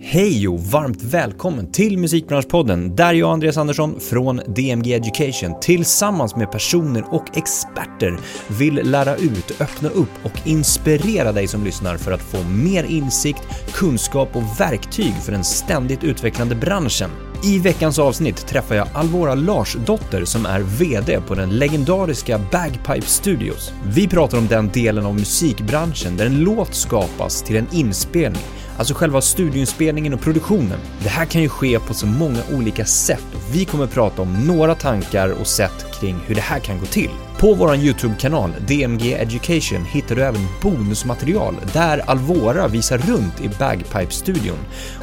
Hej och varmt välkommen till Musikbranschpodden där jag, Andreas Andersson från DMG Education tillsammans med personer och experter vill lära ut, öppna upp och inspirera dig som lyssnar för att få mer insikt, kunskap och verktyg för den ständigt utvecklande branschen. I veckans avsnitt träffar jag Alvora Larsdotter som är VD på den legendariska Bagpipe Studios. Vi pratar om den delen av musikbranschen där en låt skapas till en inspelning Alltså själva studioinspelningen och produktionen. Det här kan ju ske på så många olika sätt och vi kommer prata om några tankar och sätt kring hur det här kan gå till. På vår YouTube-kanal DMG Education hittar du även bonusmaterial där Alvora visar runt i Bagpipe-studion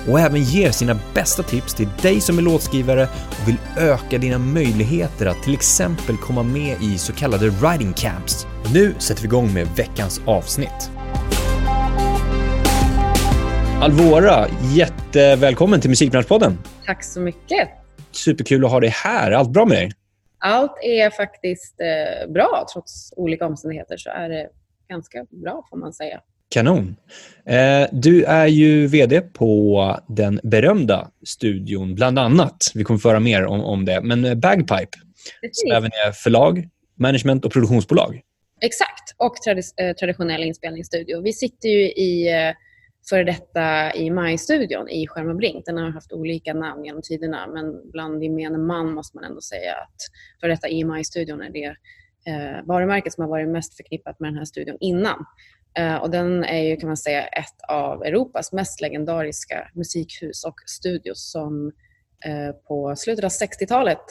och även ger sina bästa tips till dig som är låtskrivare och vill öka dina möjligheter att till exempel komma med i så kallade writing camps. Nu sätter vi igång med veckans avsnitt. Alvora, jättevälkommen till Musikbranschpodden. Tack så mycket. Superkul att ha dig här. Allt bra med dig? Allt är faktiskt eh, bra. Trots olika omständigheter så är det ganska bra får man säga. Kanon. Eh, du är ju VD på den berömda studion, bland annat. Vi kommer föra mer om, om det. Men Bagpipe, som även är förlag, management och produktionsbolag. Exakt, och tradi eh, traditionell inspelningsstudio. Vi sitter ju i eh, före detta i Maj-studion i Skärm Blink. Den har haft olika namn genom tiderna men bland gemene man måste man ändå säga att före detta i Maj-studion är det eh, varumärket som har varit mest förknippat med den här studion innan. Eh, och den är ju kan man säga ett av Europas mest legendariska musikhus och studios som eh, på slutet av 60-talet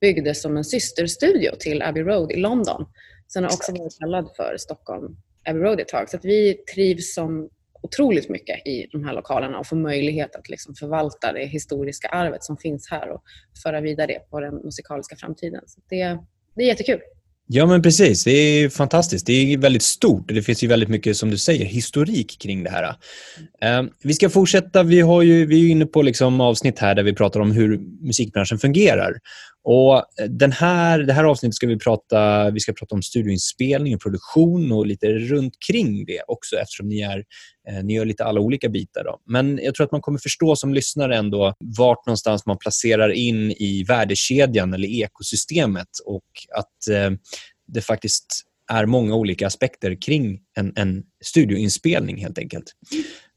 byggdes som en systerstudio till Abbey Road i London. Sen har också varit kallad för Stockholm Abbey Road ett tag. Så att vi trivs som otroligt mycket i de här lokalerna och få möjlighet att liksom förvalta det historiska arvet som finns här och föra vidare det på den musikaliska framtiden. Så det, det är jättekul. Ja, men precis. Det är fantastiskt. Det är väldigt stort. Det finns ju väldigt mycket, som du säger, historik kring det här. Ehm, vi ska fortsätta. Vi, har ju, vi är inne på liksom avsnitt här där vi pratar om hur musikbranschen fungerar. Och eh, den här, det här avsnittet ska vi prata, vi ska prata om studioinspelning och produktion och lite runt kring det också eftersom ni, är, eh, ni gör lite alla olika bitar. Då. Men jag tror att man kommer förstå som lyssnare ändå vart någonstans man placerar in i värdekedjan eller ekosystemet och att eh, det faktiskt är många olika aspekter kring en, en studioinspelning helt enkelt.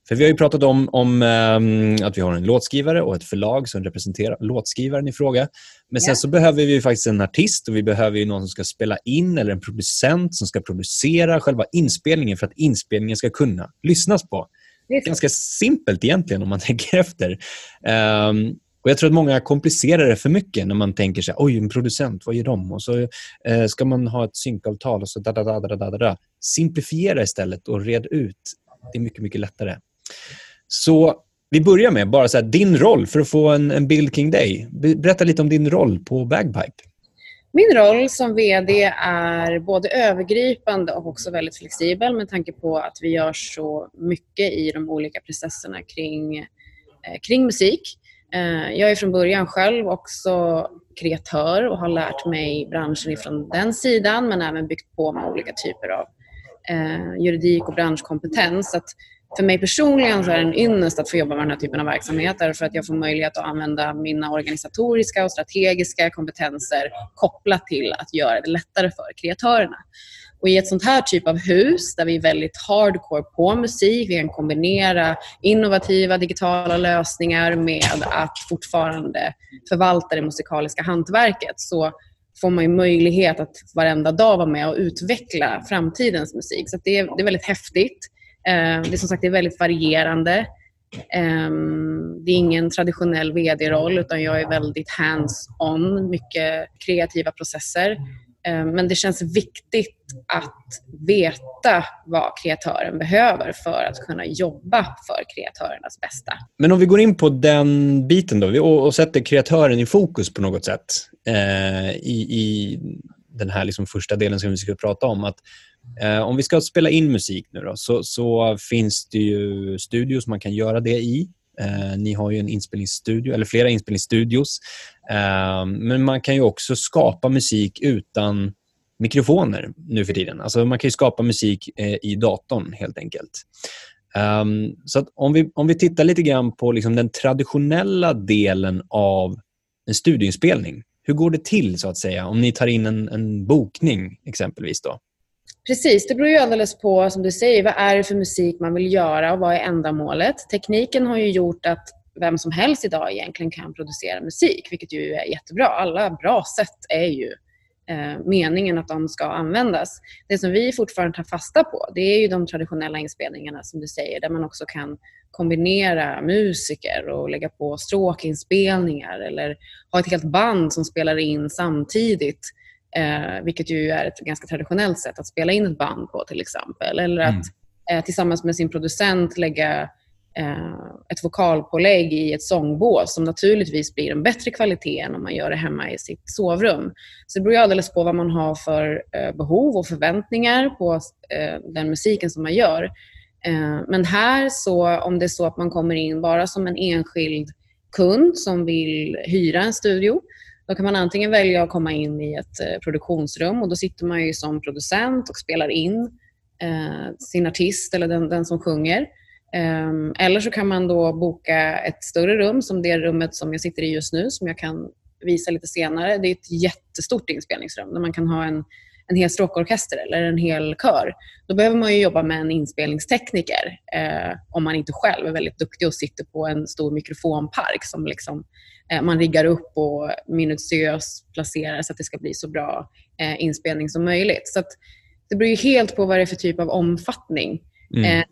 För Vi har ju pratat om, om um, att vi har en låtskrivare och ett förlag som representerar låtskrivaren i fråga. Men sen yeah. så behöver vi faktiskt en artist och vi behöver någon som ska spela in eller en producent som ska producera själva inspelningen för att inspelningen ska kunna lyssnas på. Det är Ganska simpelt egentligen om man tänker efter. Um, och Jag tror att många komplicerar det för mycket när man tänker sig oj, en producent, vad gör de? Och så eh, ska man ha ett synkavtal och så da, da, da, da, da, da. Simplifiera istället och red ut. Det är mycket, mycket lättare. Så vi börjar med bara så här, din roll för att få en, en bild kring dig. Berätta lite om din roll på Bagpipe. Min roll som VD är både övergripande och också väldigt flexibel med tanke på att vi gör så mycket i de olika processerna kring, eh, kring musik. Eh, jag är från början själv också kreatör och har lärt mig branschen från den sidan men även byggt på med olika typer av eh, juridik och branschkompetens. Så att för mig personligen så är det en ynnest att få jobba med den här typen av verksamheter för att jag får möjlighet att använda mina organisatoriska och strategiska kompetenser kopplat till att göra det lättare för kreatörerna. Och I ett sånt här typ av hus där vi är väldigt hardcore på musik, vi kan kombinera innovativa digitala lösningar med att fortfarande förvalta det musikaliska hantverket så får man ju möjlighet att varenda dag vara med och utveckla framtidens musik. Så det är, det är väldigt häftigt. Eh, det är som sagt det är väldigt varierande. Ehm, det är ingen traditionell VD-roll utan jag är väldigt hands-on, mycket kreativa processer. Ehm, men det känns viktigt att veta vad kreatören behöver för att kunna jobba för kreatörernas bästa. Men om vi går in på den biten då och sätter kreatören i fokus på något sätt eh, i, i den här liksom första delen som vi ska prata om. Att Eh, om vi ska spela in musik nu då, så, så, finns det ju studios man kan göra det i. Eh, ni har ju en inspelningsstudio, eller flera inspelningsstudios. Eh, men man kan ju också skapa musik utan mikrofoner nu för tiden. Alltså man kan skapa musik eh, i datorn helt enkelt. Um, så om, vi, om vi tittar lite grann på liksom den traditionella delen av en studioinspelning. Hur går det till så att säga om ni tar in en, en bokning exempelvis? då? Precis, det beror ju alldeles på, som du säger, vad är det för musik man vill göra och vad är ändamålet? Tekniken har ju gjort att vem som helst idag egentligen kan producera musik, vilket ju är jättebra. Alla bra sätt är ju eh, meningen att de ska användas. Det som vi fortfarande tar fasta på, det är ju de traditionella inspelningarna som du säger, där man också kan kombinera musiker och lägga på stråkinspelningar eller ha ett helt band som spelar in samtidigt. Eh, vilket ju är ett ganska traditionellt sätt att spela in ett band på till exempel. Eller att mm. eh, tillsammans med sin producent lägga Eh, ett vokalpålägg i ett sångbås som naturligtvis blir en bättre kvalitet än om man gör det hemma i sitt sovrum. Så det beror ju alldeles på vad man har för eh, behov och förväntningar på eh, den musiken som man gör. Men här, så om det är så att man kommer in bara som en enskild kund som vill hyra en studio, då kan man antingen välja att komma in i ett eh, produktionsrum och då sitter man ju som producent och spelar in eh, sin artist eller den, den som sjunger. Eh, eller så kan man då boka ett större rum, som det rummet som jag sitter i just nu, som jag kan visa lite senare. Det är ett jättestort inspelningsrum där man kan ha en, en hel stråkorkester eller en hel kör. Då behöver man jobba med en inspelningstekniker eh, om man inte själv är väldigt duktig och sitter på en stor mikrofonpark som liksom, eh, man riggar upp och minutiöst placerar så att det ska bli så bra eh, inspelning som möjligt. Så det beror helt på vad det är för typ av omfattning. Mm.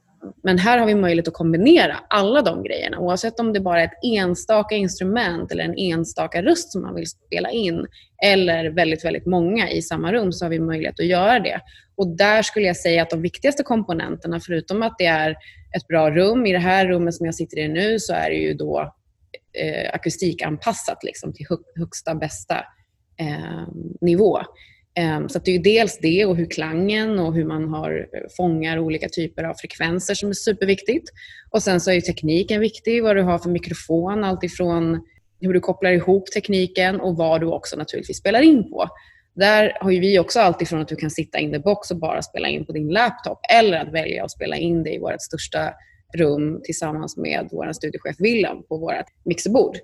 Men här har vi möjlighet att kombinera alla de grejerna. Oavsett om det bara är ett enstaka instrument eller en enstaka röst som man vill spela in eller väldigt, väldigt många i samma rum så har vi möjlighet att göra det. Och där skulle jag säga att de viktigaste komponenterna, förutom att det är ett bra rum, i det här rummet som jag sitter i nu så är det ju då eh, akustikanpassat liksom, till högsta bästa eh, nivå. Ehm, så det är dels det och hur klangen och hur man har, eh, fångar olika typer av frekvenser som är superviktigt. Och sen så är tekniken viktig, vad du har för mikrofon, alltifrån hur du kopplar ihop tekniken och vad du också naturligtvis spelar in på. Där har vi också alltifrån att du kan sitta in the box och bara spela in på din laptop eller att välja att spela in det i vårt största rum tillsammans med vår studiechef Willem på vårt mixerbord.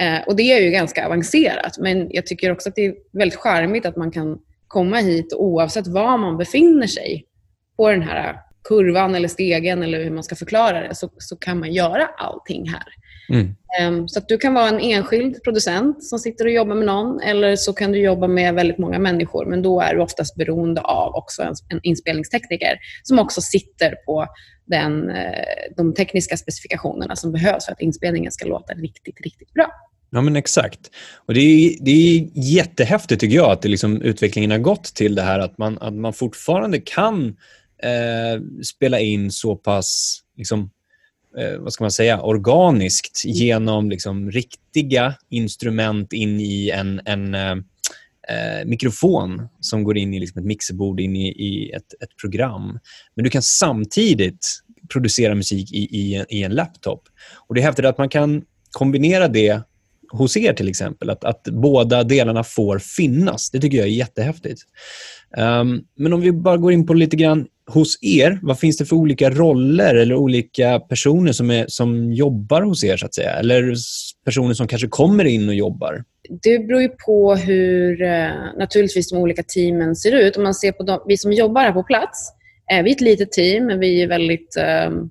Eh, och det är ju ganska avancerat, men jag tycker också att det är väldigt charmigt att man kan komma hit oavsett var man befinner sig på den här kurvan eller stegen eller hur man ska förklara det, så, så kan man göra allting här. Mm. Um, så att du kan vara en enskild producent som sitter och jobbar med någon eller så kan du jobba med väldigt många människor men då är du oftast beroende av också en, en inspelningstekniker som också sitter på den, eh, de tekniska specifikationerna som behövs för att inspelningen ska låta riktigt, riktigt bra. Ja, men exakt. Och det, är, det är jättehäftigt tycker jag att det liksom, utvecklingen har gått till det här att man, att man fortfarande kan eh, spela in så pass liksom, eh, vad ska man säga, organiskt genom liksom, riktiga instrument in i en, en eh, eh mikrofon som går in i liksom, ett mixerbord, in i, i ett, ett, program. Men du kan samtidigt producera musik i, i, i en laptop. Och Det är häftigt att man kan kombinera det hos er till exempel. Att, att båda delarna får finnas. Det tycker jag är jättehäftigt. Um, men om vi bara går in på lite grann hos er. Vad finns det för olika roller eller olika personer som, är, som jobbar hos er? så att säga? Eller personer som kanske kommer in och jobbar? Det beror ju på hur eh, naturligtvis de olika teamen ser ut. Om man ser på de, vi som jobbar här på plats. Eh, vi är ett litet team, men vi är väldigt um,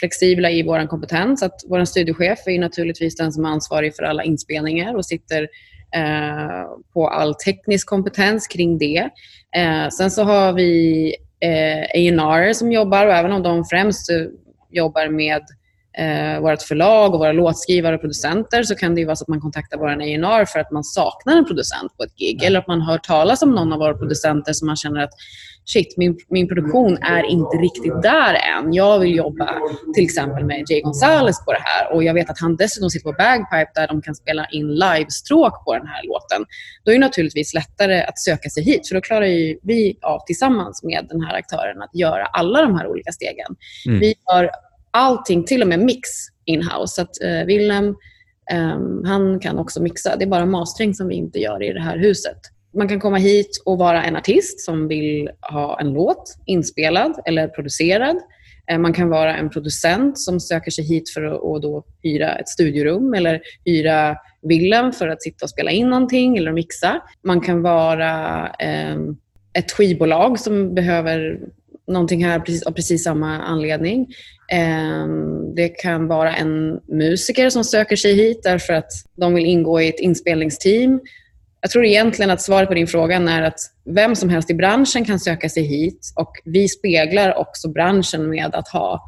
flexibla i vår kompetens. Att vår studiechef är naturligtvis den som är ansvarig för alla inspelningar och sitter eh, på all teknisk kompetens kring det. Eh, sen så har vi eh, A&R som jobbar och även om de främst jobbar med eh, vårt förlag och våra låtskrivare och producenter så kan det vara så att man kontaktar vår A&R för att man saknar en producent på ett gig. Eller att man hör talas om någon av våra producenter som man känner att shit, min, min produktion är inte riktigt där än. Jag vill jobba till exempel med Jay Gonzales på det här och jag vet att han dessutom sitter på Bagpipe där de kan spela in livestråk på den här låten. Då är det naturligtvis lättare att söka sig hit för då klarar vi av tillsammans med den här aktören att göra alla de här olika stegen. Mm. Vi gör allting, till och med mix in-house. Så att eh, um, han kan också mixa. Det är bara mastering som vi inte gör i det här huset. Man kan komma hit och vara en artist som vill ha en låt inspelad eller producerad. Eh, man kan vara en producent som söker sig hit för att då hyra ett studiorum eller hyra Wilhelm för att sitta och spela in någonting eller mixa. Man kan vara ehm, ett skivbolag som behöver någonting här precis, av precis samma anledning. Eh, det kan vara en musiker som söker sig hit därför att de vill ingå i ett inspelningsteam. Jag tror egentligen att svaret på din fråga är att vem som helst i branschen kan söka sig hit och vi speglar också branschen med att ha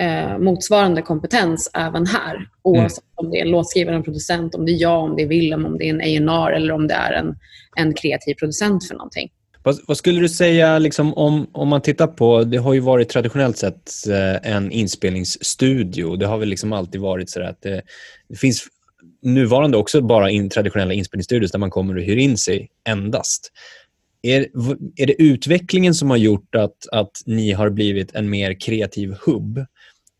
eh, motsvarande kompetens även här. Oavsett mm. om det är en låtskrivare, en producent, om det är jag, om det är Willem, om det är en A&R eller om det är en, en kreativ producent för någonting. Vad, vad, skulle du säga liksom, om, om man tittar på, det har ju varit traditionellt sett eh, en inspelningsstudio. Det har väl liksom alltid varit så att det, det finns nuvarande också bara in traditionella inspelningsstudios där man kommer och hyr in sig endast. Är, är det utvecklingen som har gjort att, att ni har blivit en mer kreativ hubb,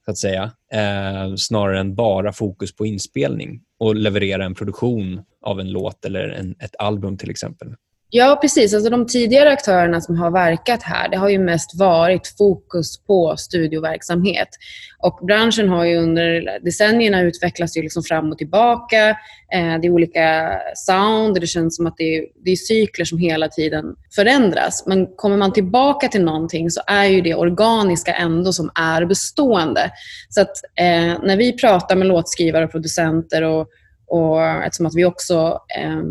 så att säga, eh, snarare än bara fokus på inspelning och leverera en produktion av en låt eller en, ett album till exempel? Ja, precis. Alltså de tidigare aktörerna som har verkat här, det har ju mest varit fokus på studioverksamhet. Och branschen har ju under decennierna utvecklats ju liksom fram och tillbaka. Eh, det är olika sound, det känns som att det är, det är cykler som hela tiden förändras. Men kommer man tillbaka till någonting så är ju det organiska ändå som är bestående. Så att eh, när vi pratar med låtskrivare och producenter och, och eftersom att vi också eh,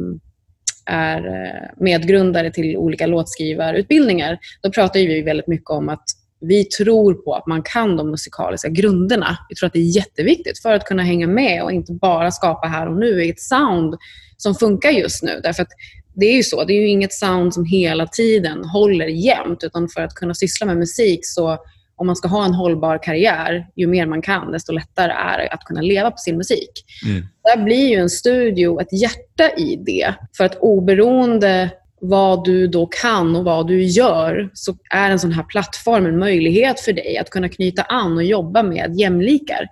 är eh, medgrundare till olika låtskrivarutbildningar, då pratar vi väldigt mycket om att vi tror på att man kan de musikaliska grunderna. Vi tror att det är jätteviktigt för att kunna hänga med och inte bara skapa här och nu i ett sound som funkar just nu. Därför att det är ju så, det är ju inget sound som hela tiden håller jämnt, utan för att kunna syssla med musik så om man ska ha en hållbar karriär, ju mer man kan, desto lättare är det att kunna leva på sin musik. Mm. Där blir ju en studio ett hjärta i det. För att oberoende vad du då kan och vad du gör så är en sån här plattform en möjlighet för dig att kunna knyta an och jobba med jämlikar.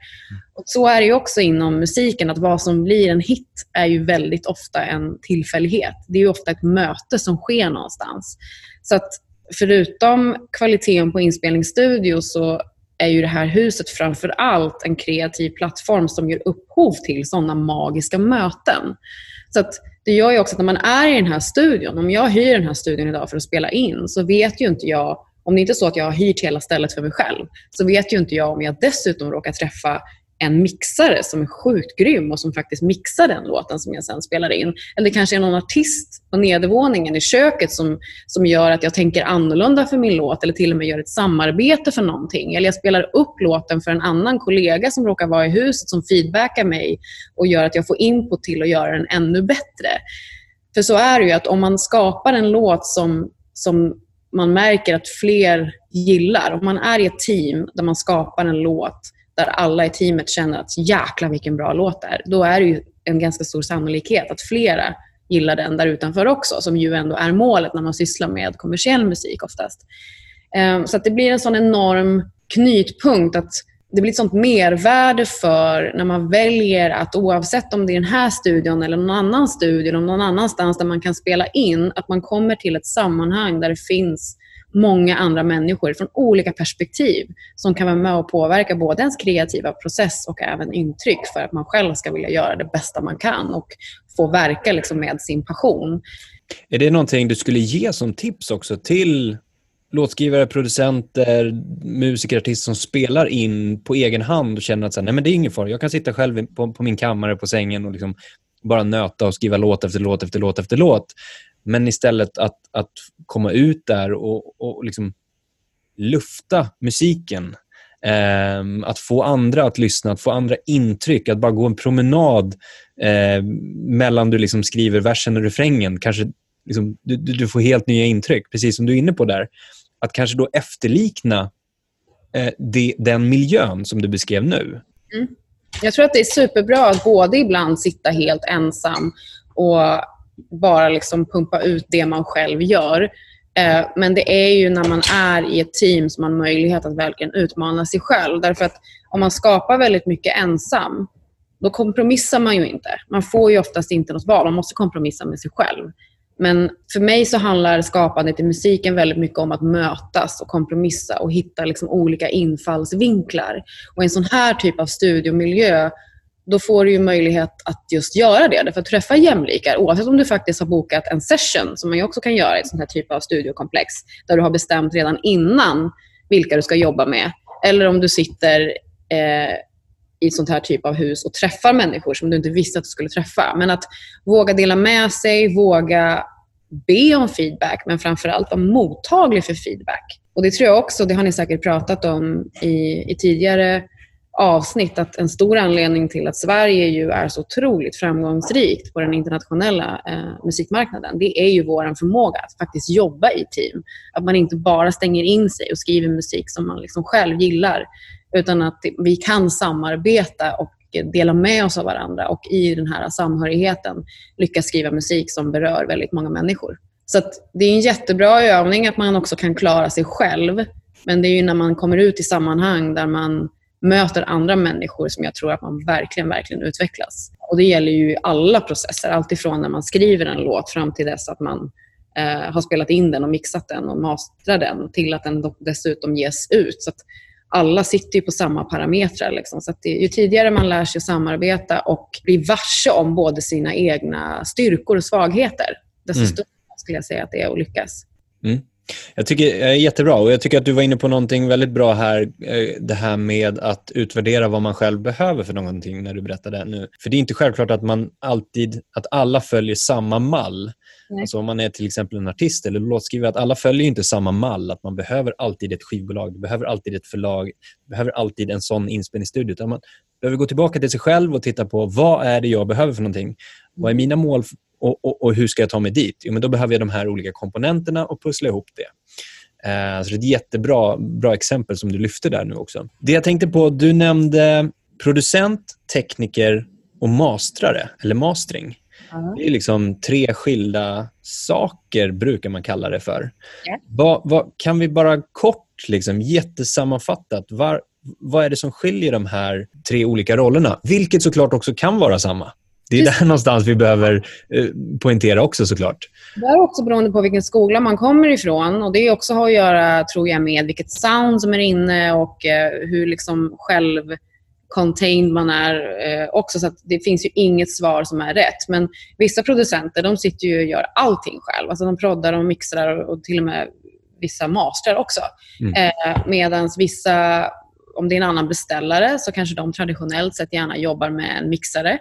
Och så är det också inom musiken, att vad som blir en hit är ju väldigt ofta en tillfällighet. Det är ju ofta ett möte som sker någonstans. Så att förutom kvaliteten på inspelningsstudio så är ju det här huset framför allt en kreativ plattform som ger upphov till sådana magiska möten. Så att det gör ju också att när man är i den här studion, om jag hyr den här studion idag för att spela in, så vet ju inte jag, om det inte är så att jag har hyrt hela stället för mig själv, så vet ju inte jag om jag dessutom råkar träffa en mixare som är sjukt grym och som faktiskt mixar den låten som jag sen spelar in. Eller det kanske är någon artist på nedervåningen i köket som, som gör att jag tänker annorlunda för min låt eller till och med gör ett samarbete för någonting. Eller jag spelar upp låten för en annan kollega som råkar vara i huset som feedbackar mig och gör att jag får input till att göra den ännu bättre. För så är det ju att om man skapar en låt som, som man märker att fler gillar, om man är i ett team där man skapar en låt där alla i teamet känner att jäklar vilken bra låt det är, då är det ju en ganska stor sannolikhet att flera gillar den där utanför också, som ju ändå är målet när man sysslar med kommersiell musik oftast. Ehm, så att det blir en sån enorm knytpunkt att det blir ett sånt mervärde för när man väljer att oavsett om det är den här studion eller någon annan studio eller någon annanstans där man kan spela in, att man kommer till ett sammanhang där det finns många andra människor från olika perspektiv som kan vara med och påverka både ens kreativa process och även intryck för att man själv ska vilja göra det bästa man kan och få verka liksom med sin passion. Är det någonting du skulle ge som tips också till låtskrivare, producenter, musiker, artister som spelar in på egen hand och känner att så här, nej, men det är ingen fara. Jag kan sitta själv på, på min kammare på sängen och liksom bara nöta och skriva låt efter låt efter låt efter låt. Men istället att, att komma ut där och, och liksom lufta musiken. Eh, att få andra att lyssna, att få andra intryck. Att bara gå en promenad eh, mellan du liksom skriver versen och refrängen. Kanske liksom, du, du, får helt nya intryck, precis som du är inne på där. Att kanske då efterlikna eh, det, den miljön som du beskrev nu. Mm. Jag tror att det är superbra att både ibland sitta helt ensam och bara liksom pumpa ut det man själv gör. Eh, men det är ju när man är i ett team som man har möjlighet att verkligen utmana sig själv. Därför att om man skapar väldigt mycket ensam, då kompromissar man ju inte. Man får ju oftast inte något val. Man måste kompromissa med sig själv. Men för mig så handlar skapandet i musiken väldigt mycket om att mötas och kompromissa och hitta liksom olika infallsvinklar. Och i en sån här typ av studiomiljö då får du ju möjlighet att just göra det, för att träffa jämlikar. Oavsett om du faktiskt har bokat en session, som man ju också kan göra i ett sånt här typ av studiokomplex, där du har bestämt redan innan vilka du ska jobba med. Eller om du sitter eh, i ett sånt här typ av hus och träffar människor som du inte visste att du skulle träffa. Men att våga dela med sig, våga be om feedback, men framförallt vara mottaglig för feedback. Och Det tror jag också, det har ni säkert pratat om i, i tidigare avsnitt, att en stor anledning till att Sverige ju är så otroligt framgångsrikt på den internationella eh, musikmarknaden, det är ju vår förmåga att faktiskt jobba i team. Att man inte bara stänger in sig och skriver musik som man liksom själv gillar, utan att vi kan samarbeta och dela med oss av varandra och i den här samhörigheten lyckas skriva musik som berör väldigt många människor. Så det är en jättebra övning att man också kan klara sig själv. Men det är ju när man kommer ut i sammanhang där man möter andra människor som jag tror att man verkligen, verkligen utvecklas. Och Det gäller ju alla processer, alltifrån när man skriver en låt fram till dess att man eh, har spelat in den och mixat den och mastrat den till att den dessutom ges ut. Så alla sitter ju på samma parametrar. Liksom. Så det, ju tidigare man lär sig samarbeta och blir varse om både sina egna styrkor och svagheter, desto mm. större skulle jag säga att det är att lyckas. Mm. Jag tycker det är jättebra och jag tycker att du var inne på någonting väldigt bra här. Eh, det här med att utvärdera vad man själv behöver för någonting när du berättade nu. För det är inte självklart att man alltid, att alla följer samma mall. Alltså om man är till exempel en artist eller låtskrivare, att alla följer inte samma mall. Att man behöver alltid ett skivbolag, du behöver alltid ett förlag, du behöver alltid en sån inspelningsstudio. Utan man behöver gå tillbaka till sig själv och titta på vad är det jag behöver för någonting. Vad är mina mål och, och, och, hur ska jag ta mig dit? Jo, men då behöver jag de här olika komponenterna och pussla ihop det. Eh, så det är ett jättebra bra exempel som du lyfte där nu också. Det jag tänkte på, du nämnde producent, tekniker och mastrare, eller mastering. Mm. Det är liksom tre skilda saker, brukar man kalla det för. Yeah. Va, va, kan vi bara kort, liksom, jättesammanfattat, var, vad är det som skiljer de här tre olika rollerna? Vilket såklart också kan vara samma. Det är där någonstans vi behöver eh, poängtera också såklart. Det är också beroende på vilken skola man kommer ifrån. Och Det också har att göra, tror jag, med vilket sound som är inne och eh, hur liksom själv contained man är eh, också. Så det finns ju inget svar som är rätt. Men vissa producenter de sitter ju och gör allting själv. Alltså de proddar och mixar och till och med vissa mastrar också. Mm. Eh, Medan vissa, om det är en annan beställare, så kanske de traditionellt sett gärna jobbar med en mixare.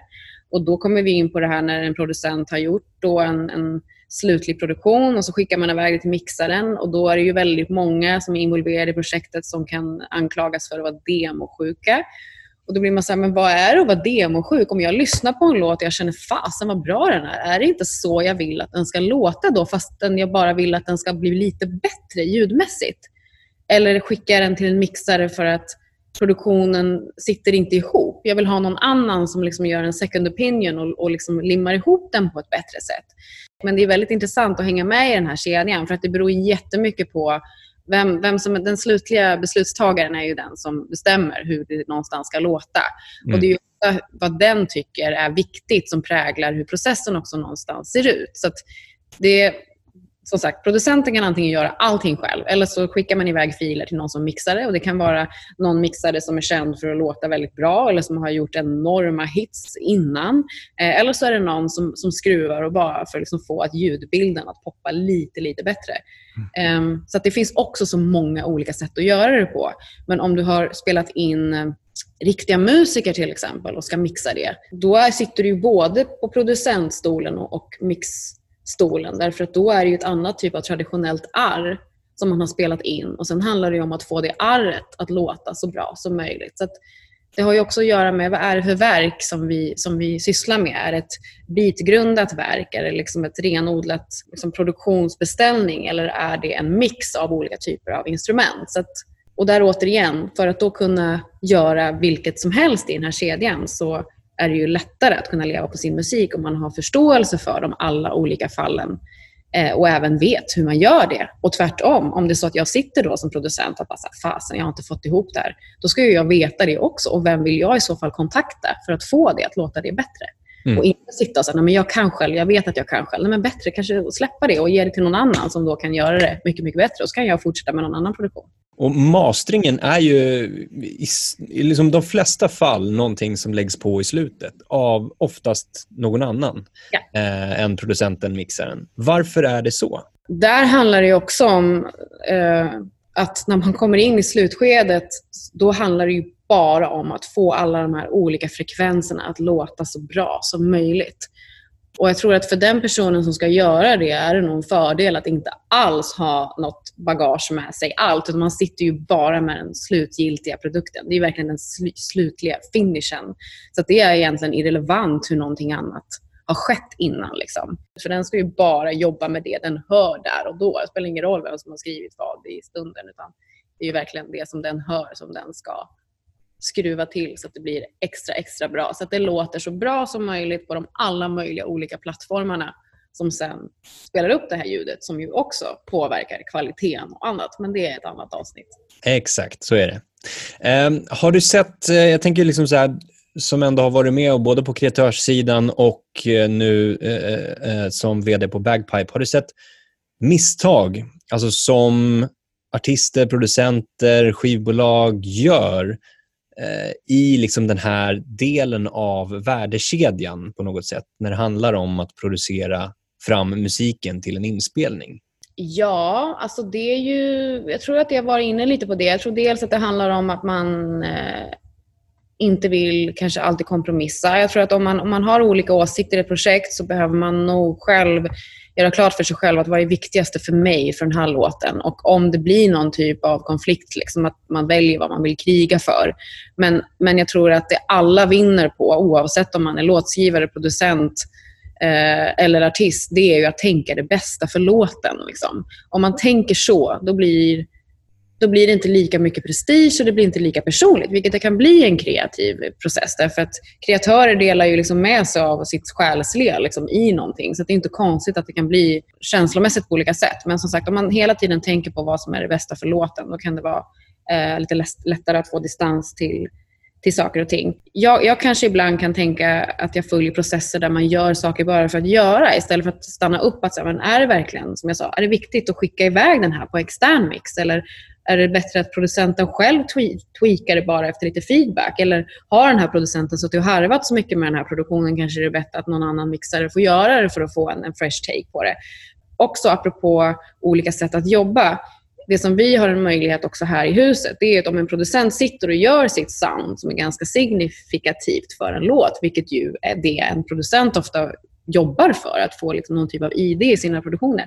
Och Då kommer vi in på det här när en producent har gjort då en, en slutlig produktion och så skickar man iväg det till mixaren och då är det ju väldigt många som är involverade i projektet som kan anklagas för att vara demosjuka. Och då blir man så här, men vad är det att vara demosjuk? Om jag lyssnar på en låt och jag känner fasen vad bra den är, är det inte så jag vill att den ska låta då fastän jag bara vill att den ska bli lite bättre ljudmässigt? Eller skickar jag den till en mixare för att produktionen sitter inte ihop. Jag vill ha någon annan som liksom gör en second opinion och, och liksom limmar ihop den på ett bättre sätt. Men det är väldigt intressant att hänga med i den här kedjan för att det beror jättemycket på vem, vem som den slutliga beslutstagaren är ju den som bestämmer hur det någonstans ska låta. Mm. Och Det är vad den tycker är viktigt som präglar hur processen också någonstans ser ut. Så det, som sagt, producenten kan antingen göra allting själv eller så skickar man iväg filer till någon som mixar det. Och det kan vara någon mixare som är känd för att låta väldigt bra eller som har gjort enorma hits innan. Eh, eller så är det någon som, som skruvar och bara för att liksom få att ljudbilden att poppa lite, lite bättre. Mm. Eh, så det finns också så många olika sätt att göra det på. Men om du har spelat in eh, riktiga musiker till exempel och ska mixa det, då sitter du både på producentstolen och, och mix stolen. Därför att då är det ju ett annat typ av traditionellt arr som man har spelat in. Och Sen handlar det om att få det arret att låta så bra som möjligt. Så det har ju också att göra med vad är det för verk som vi, som vi sysslar med. Är det ett bitgrundat verk? Är det liksom ett renodlat liksom produktionsbeställning? Eller är det en mix av olika typer av instrument? Så att, och där återigen, för att då kunna göra vilket som helst i den här kedjan så är det ju lättare att kunna leva på sin musik om man har förståelse för de alla olika fallen eh, och även vet hur man gör det. Och tvärtom, om det är så att jag sitter då som producent och bara fasen, jag har inte fått ihop det här. Då ska jag veta det också och vem vill jag i så fall kontakta för att få det att låta det bättre. Mm. Och inte sitta och säga, men jag kan själv, jag vet att jag kan själv. Nej, men bättre kanske släppa det och ge det till någon annan som då kan göra det mycket, mycket bättre. Och så kan jag fortsätta med någon annan produktion. Och mastringen är ju i, i liksom de flesta fall någonting som läggs på i slutet av oftast någon annan ja. eh, än producenten, mixaren. Varför är det så? Där handlar det också om eh, att när man kommer in i slutskedet, då handlar det ju bara om att få alla de här olika frekvenserna att låta så bra som möjligt. Och Jag tror att för den personen som ska göra det är det nog en fördel att inte alls ha något bagage med sig allt. Utan man sitter ju bara med den slutgiltiga produkten. Det är verkligen den sl slutliga finishen. Så det är egentligen irrelevant hur någonting annat har skett innan. Liksom. För den ska ju bara jobba med det den hör där och då. Det spelar ingen roll vem som har skrivit vad i stunden. Utan det är ju verkligen det som den hör som den ska skruva till så att det blir extra, extra bra. Så att det låter så bra som möjligt på de alla möjliga olika plattformarna som sen spelar upp det här ljudet som ju också påverkar kvaliteten och annat. Men det är ett annat avsnitt. Exakt, så är det. Um, har du sett, uh, jag tänker liksom så här, som ändå har varit med både på kreatörssidan och uh, nu uh, som VD på Bagpipe, har du sett misstag alltså som artister, producenter, skivbolag gör i liksom den här delen av värdekedjan på något sätt när det handlar om att producera fram musiken till en inspelning? Ja, alltså det är ju... Jag tror att jag var inne lite på det. Jag tror dels att det handlar om att man eh, inte vill kanske alltid kompromissa. Jag tror att om man, om man har olika åsikter i ett projekt så behöver man nog själv göra klart för sig själv att vad är viktigaste för mig för den här låten och om det blir någon typ av konflikt, liksom att man väljer vad man vill kriga för. Men, men jag tror att det alla vinner på, oavsett om man är låtskrivare, producent eh, eller artist, det är ju att tänka det bästa för låten. Liksom. Om man tänker så, då blir då blir det inte lika mycket prestige och det blir inte lika personligt, vilket det kan bli i en kreativ process. Därför att kreatörer delar ju liksom med sig av sitt själsliga liksom, i någonting. Så det är inte konstigt att det kan bli känslomässigt på olika sätt. Men som sagt, om man hela tiden tänker på vad som är det bästa för låten, då kan det vara eh, lite lättare att få distans till, till saker och ting. Jag, jag, kanske ibland kan tänka att jag följer processer där man gör saker bara för att göra istället för att stanna upp att säga, men är det verkligen, som jag sa, är det viktigt att skicka iväg den här på extern mix? Eller är det bättre att producenten själv tweakar det bara efter lite feedback? Eller har den här producenten suttit och harvat så mycket med den här produktionen kanske det är bättre att någon annan mixare får göra det för att få en, en fresh take på det. Också apropå olika sätt att jobba. Det som vi har en möjlighet också här i huset, det är att om en producent sitter och gör sitt sound som är ganska signifikativt för en låt, vilket ju är det en producent ofta jobbar för, att få liksom någon typ av ID i sina produktioner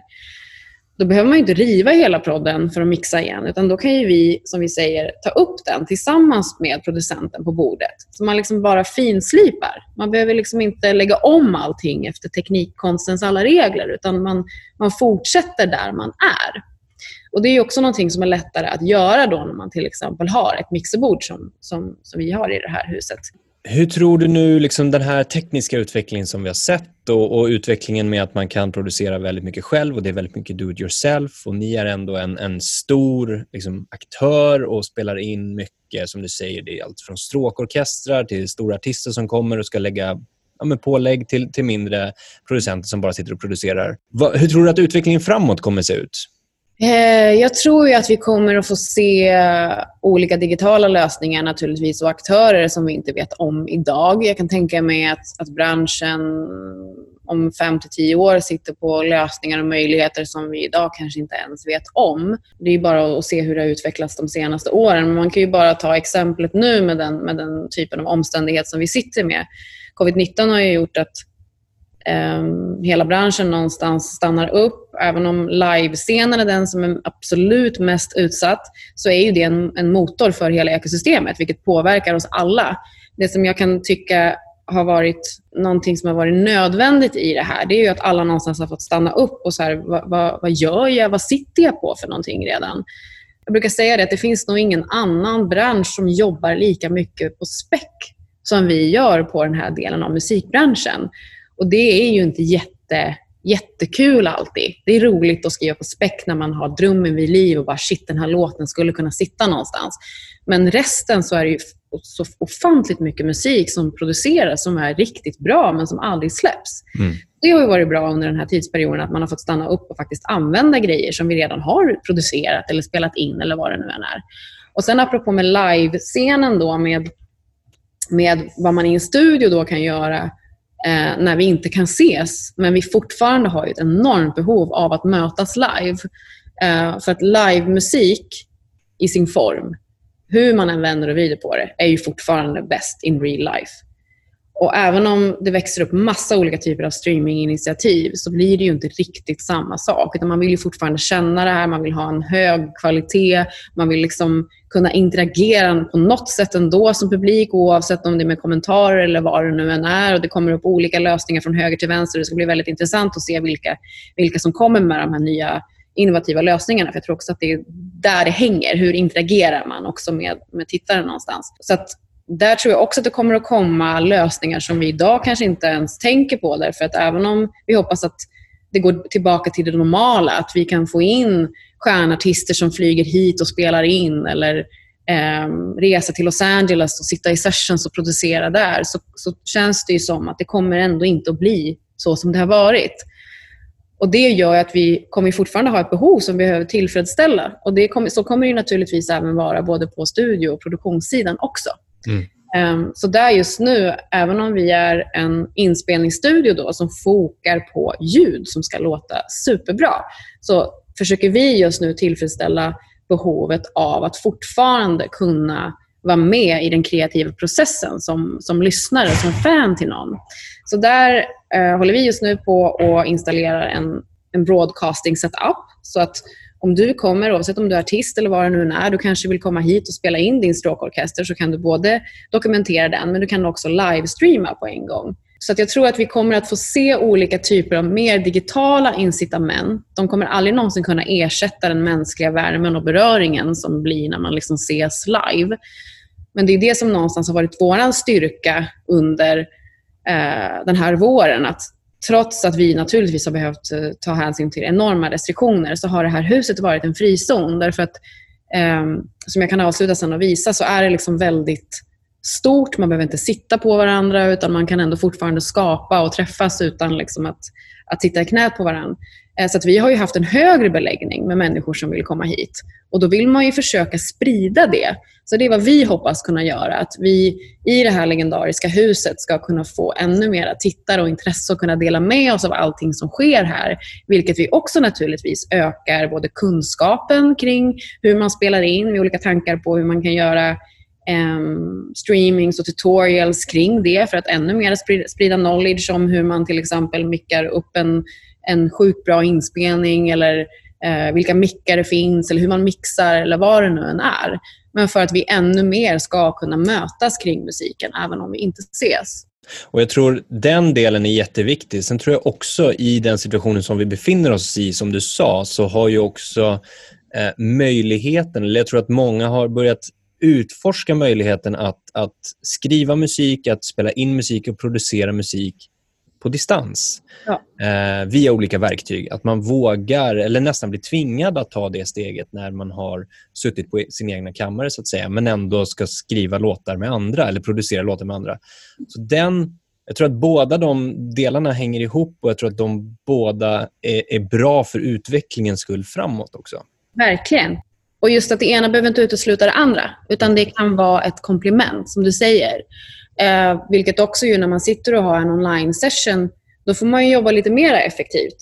då behöver man inte riva hela prodden för att mixa igen, utan då kan ju vi, som vi säger, ta upp den tillsammans med producenten på bordet. Så man liksom bara finslipar. Man behöver liksom inte lägga om allting efter teknikkonstens alla regler, utan man, man fortsätter där man är. Och Det är också någonting som är lättare att göra då när man till exempel har ett mixerbord som, som, som vi har i det här huset. Hur tror du nu liksom den här tekniska utvecklingen som vi har sett och, och, utvecklingen med att man kan producera väldigt mycket själv och det är väldigt mycket do it yourself och ni är ändå en, en stor liksom, aktör och spelar in mycket, som du säger, det är allt från stråkorkestrar till stora artister som kommer och ska lägga ja, med pålägg till, till mindre producenter som bara sitter och producerar. Va, hur tror du att utvecklingen framåt kommer se ut? Eh, jag tror ju att vi kommer att få se olika digitala lösningar naturligtvis och aktörer som vi inte vet om idag. Jag kan tänka mig att, att branschen om fem till tio år sitter på lösningar och möjligheter som vi idag kanske inte ens vet om. Det är bara att se hur det har utvecklats de senaste åren. Men man kan ju bara ta exemplet nu med den, med den typen av omständighet som vi sitter med. Covid-19 har ju gjort att Ehm, hela branschen någonstans stannar upp. Även om livescenen är den som är absolut mest utsatt så är ju det en, en motor för hela ekosystemet, vilket påverkar oss alla. Det som jag kan tycka har varit någonting som har varit nödvändigt i det här, det är ju att alla någonstans har fått stanna upp och så här, vad, vad, vad gör jag? Vad sitter jag på för någonting redan? Jag brukar säga det att det finns nog ingen annan bransch som jobbar lika mycket på späck som vi gör på den här delen av musikbranschen. Och det är ju inte jätte, jättekul alltid. Det är roligt att skriva på späck när man har drömmen vid liv och bara shit, den här låten skulle kunna sitta någonstans. Men resten så är det ju så ofantligt mycket musik som produceras som är riktigt bra men som aldrig släpps. Mm. Det har ju varit bra under den här tidsperioden att man har fått stanna upp och faktiskt använda grejer som vi redan har producerat eller spelat in eller vad det nu än är. Och sen apropå med live-scenen då med, med vad man i en studio då kan göra eh, när vi inte kan ses, men vi fortfarande har ett enormt behov av att mötas live. Eh, för att livemusik i sin form, hur man än vänder och vrider på det, är ju fortfarande bäst in real life. Och även om det växer upp massa olika typer av streaminginitiativ så blir det ju inte riktigt samma sak. Utan man vill ju fortfarande känna det här, man vill ha en hög kvalitet, man vill liksom kunna interagera på något sätt ändå som publik oavsett om det är med kommentarer eller vad det nu än är. Och det kommer upp olika lösningar från höger till vänster. Det ska bli väldigt intressant att se vilka, vilka som kommer med de här nya innovativa lösningarna. För Jag tror också att det är där det hänger. Hur interagerar man också med, med tittaren någonstans? Så att där tror jag också att det kommer att komma lösningar som vi idag kanske inte ens tänker på. Därför att även om vi hoppas att det går tillbaka till det normala, att vi kan få in stjärnartister som flyger hit och spelar in eller eh, resa till Los Angeles och sitta i sessions och producera där, så, så känns det ju som att det kommer ändå inte att bli så som det har varit. Och Det gör att vi kommer fortfarande ha ett behov som vi behöver tillfredsställa. Och det kommer, så kommer det naturligtvis även vara både på studio och produktionssidan också. Mm. Ehm, så där just nu, även om vi är en inspelningsstudio då, som fokar på ljud som ska låta superbra, så försöker vi just nu tillfredsställa behovet av att fortfarande kunna vara med i den kreativa processen som, som lyssnare, som fan till någon. Så där eh, håller vi just nu på att installera en, en broadcasting setup så att om du kommer, oavsett om du är artist eller vad det nu är, du kanske vill komma hit och spela in din stråkorkester så kan du både dokumentera den men du kan också livestreama på en gång. Så att jag tror att vi kommer att få se olika typer av mer digitala incitament. De kommer aldrig någonsin kunna ersätta den mänskliga värmen och beröringen som blir när man liksom ses live. Men det är det som någonstans har varit vår styrka under eh, den här våren. Att trots att vi naturligtvis har behövt eh, ta hänsyn till enorma restriktioner så har det här huset varit en frizon. Därför att, eh, som jag kan avsluta sen och visa, så är det liksom väldigt stort. Man behöver inte sitta på varandra utan man kan ändå fortfarande skapa och träffas utan liksom att, att sitta i knät på varandra. Eh, så att vi har ju haft en högre beläggning med människor som vill komma hit. Och Då vill man ju försöka sprida det. Så Det är vad vi hoppas kunna göra. Att vi i det här legendariska huset ska kunna få ännu mer tittare och intresse och kunna dela med oss av allting som sker här. Vilket vi också naturligtvis ökar både kunskapen kring hur man spelar in med olika tankar på hur man kan göra um, streamings och tutorials kring det för att ännu mer sprida, sprida knowledge om hur man till exempel mickar upp en en sjukt bra inspelning eller eh, vilka mickar det finns eller hur man mixar eller vad det nu än är. Men för att vi ännu mer ska kunna mötas kring musiken även om vi inte ses. Och Jag tror den delen är jätteviktig. Sen tror jag också i den situationen som vi befinner oss i, som du sa, så har ju också eh, möjligheten, eller jag tror att många har börjat utforska möjligheten att, att skriva musik, att spela in musik och producera musik på distans ja. eh, via olika verktyg. Att man vågar, eller nästan blir tvingad att ta det steget när man har suttit på sin egna kammare, så att säga, men ändå ska skriva låtar med andra eller producera låtar med andra. Så den, jag tror att båda de delarna hänger ihop och jag tror att de båda är, är bra för utvecklingens skull framåt också. Verkligen. Och just att det ena behöver inte utesluta det andra, utan det kan vara ett komplement, som du säger. Eh, vilket också ju när man sitter och har en online session, då får man jobba lite mer effektivt.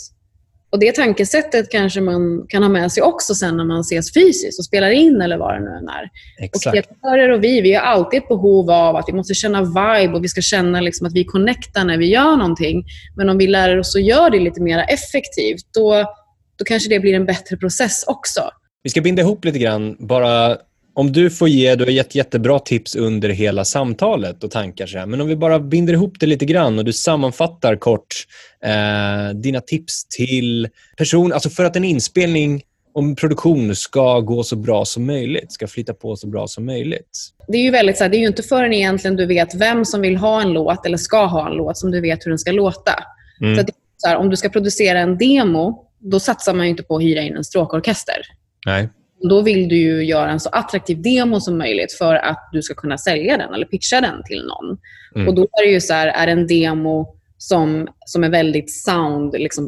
Och Det tankesättet kanske man kan ha med sig också sen när man ses fysiskt och spelar in eller vad det nu än är. Exakt. Och kreatörer och vi, vi har alltid ett behov av att vi måste känna vibe och vi ska känna liksom att vi connectar när vi gör någonting. Men om vi lär oss att göra det lite mer effektivt, då, då kanske det blir en bättre process också. Vi ska binda ihop lite grann, bara om du får ge, du har gett jättebra tips under hela samtalet och tankar så här, men om vi bara binder ihop det lite grann och du sammanfattar kort eh, dina tips till person, alltså för att en inspelning om produktion ska gå så bra som möjligt, ska flytta på så bra som möjligt. Det är ju väldigt så här, det är ju inte förrän egentligen du vet vem som vill ha en låt eller ska ha en låt som du vet hur den ska låta. Mm. Så, så här, om du ska producera en demo, då satsar man inte på att hyra in en stråkorkester. Nej. Då vill du ju göra en så attraktiv demo som möjligt för att du ska kunna sälja den eller pitcha den till någon. Mm. Och då är det ju så här, är en demo som, som är väldigt soundbaserad, liksom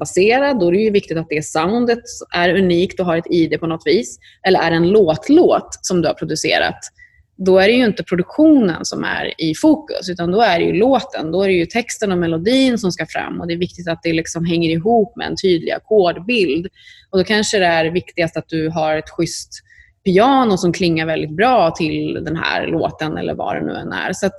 då är det ju viktigt att det soundet är unikt och har ett ID på något vis. Eller är det en låtlåt som du har producerat, då är det ju inte produktionen som är i fokus, utan då är det ju låten. Då är det ju texten och melodin som ska fram och det är viktigt att det liksom hänger ihop med en tydlig ackordbild. Och då kanske det är viktigast att du har ett schysst piano som klingar väldigt bra till den här låten eller vad det nu än är. Så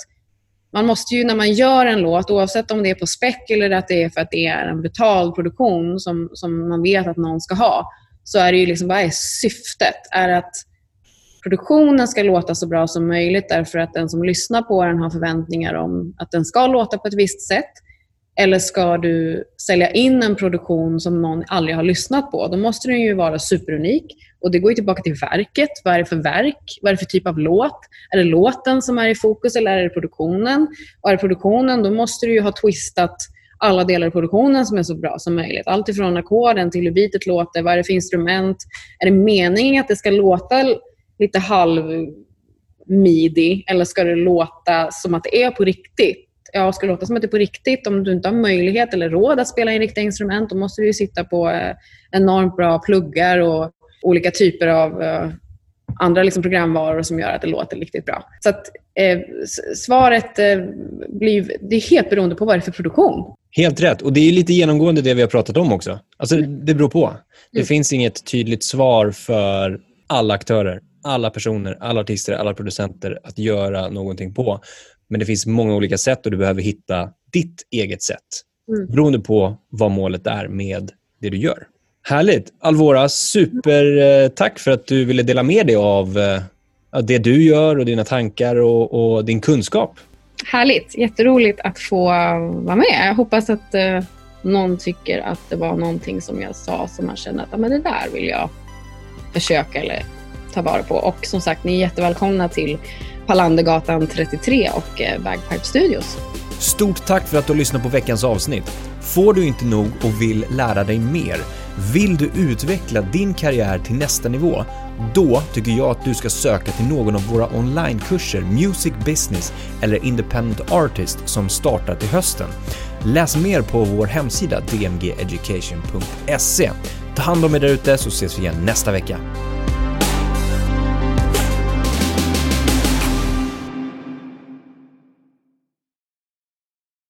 man måste ju när man gör en låt, oavsett om det är på späck eller att det är för att det är en betald produktion som, som man vet att någon ska ha, så är det ju liksom, vad är syftet? Är det att produktionen ska låta så bra som möjligt därför att den som lyssnar på den har förväntningar om att den ska låta på ett visst sätt? Eller ska du sälja in en produktion som någon aldrig har lyssnat på? Då måste den ju vara superunik. Och Det går ju tillbaka till verket. Vad är det för verk? Vad är det för typ av låt? Är det låten som är i fokus eller är det produktionen? Och är det produktionen, då måste du ju ha twistat alla delar i produktionen som är så bra som möjligt. Allt ifrån ackorden till hur beatet låter, vad är det för instrument? Är det meningen att det ska låta lite halv midi eller ska det låta som att det är på riktigt? Ja, ska det låta som att det är på riktigt, om du inte har möjlighet eller råd att spela in riktiga instrument, då måste du sitta på eh, enormt bra pluggar och olika typer av eh, andra liksom programvaror som gör att det låter riktigt bra. Så att, eh, svaret eh, blir det är helt beroende på vad det är för produktion. Helt rätt. Och det är lite genomgående det vi har pratat om också. Alltså, det beror på. Det mm. finns inget tydligt svar för alla aktörer alla personer, alla artister, alla producenter att göra någonting på. Men det finns många olika sätt och du behöver hitta ditt eget sätt mm. beroende på vad målet är med det du gör. Härligt! Alvora, supertack för att du ville dela med dig av eh, det du gör och dina tankar och, och din kunskap. Härligt! Jätteroligt att få vara med. Jag hoppas att eh, någon tycker att det var någonting som jag sa som man känner att men det där vill jag försöka eller ta vara på. Och som sagt, ni är jättevälkomna till Palandergatan 33 och eh, Bagpipe Studios. Stort tack för att du har lyssnat på veckans avsnitt. Får du inte nog och vill lära dig mer? Vill du utveckla din karriär till nästa nivå? Då tycker jag att du ska söka till någon av våra onlinekurser Music Business eller Independent Artist som startar till hösten. Läs mer på vår hemsida dmgeducation.se. Ta hand om er därute så ses vi igen nästa vecka.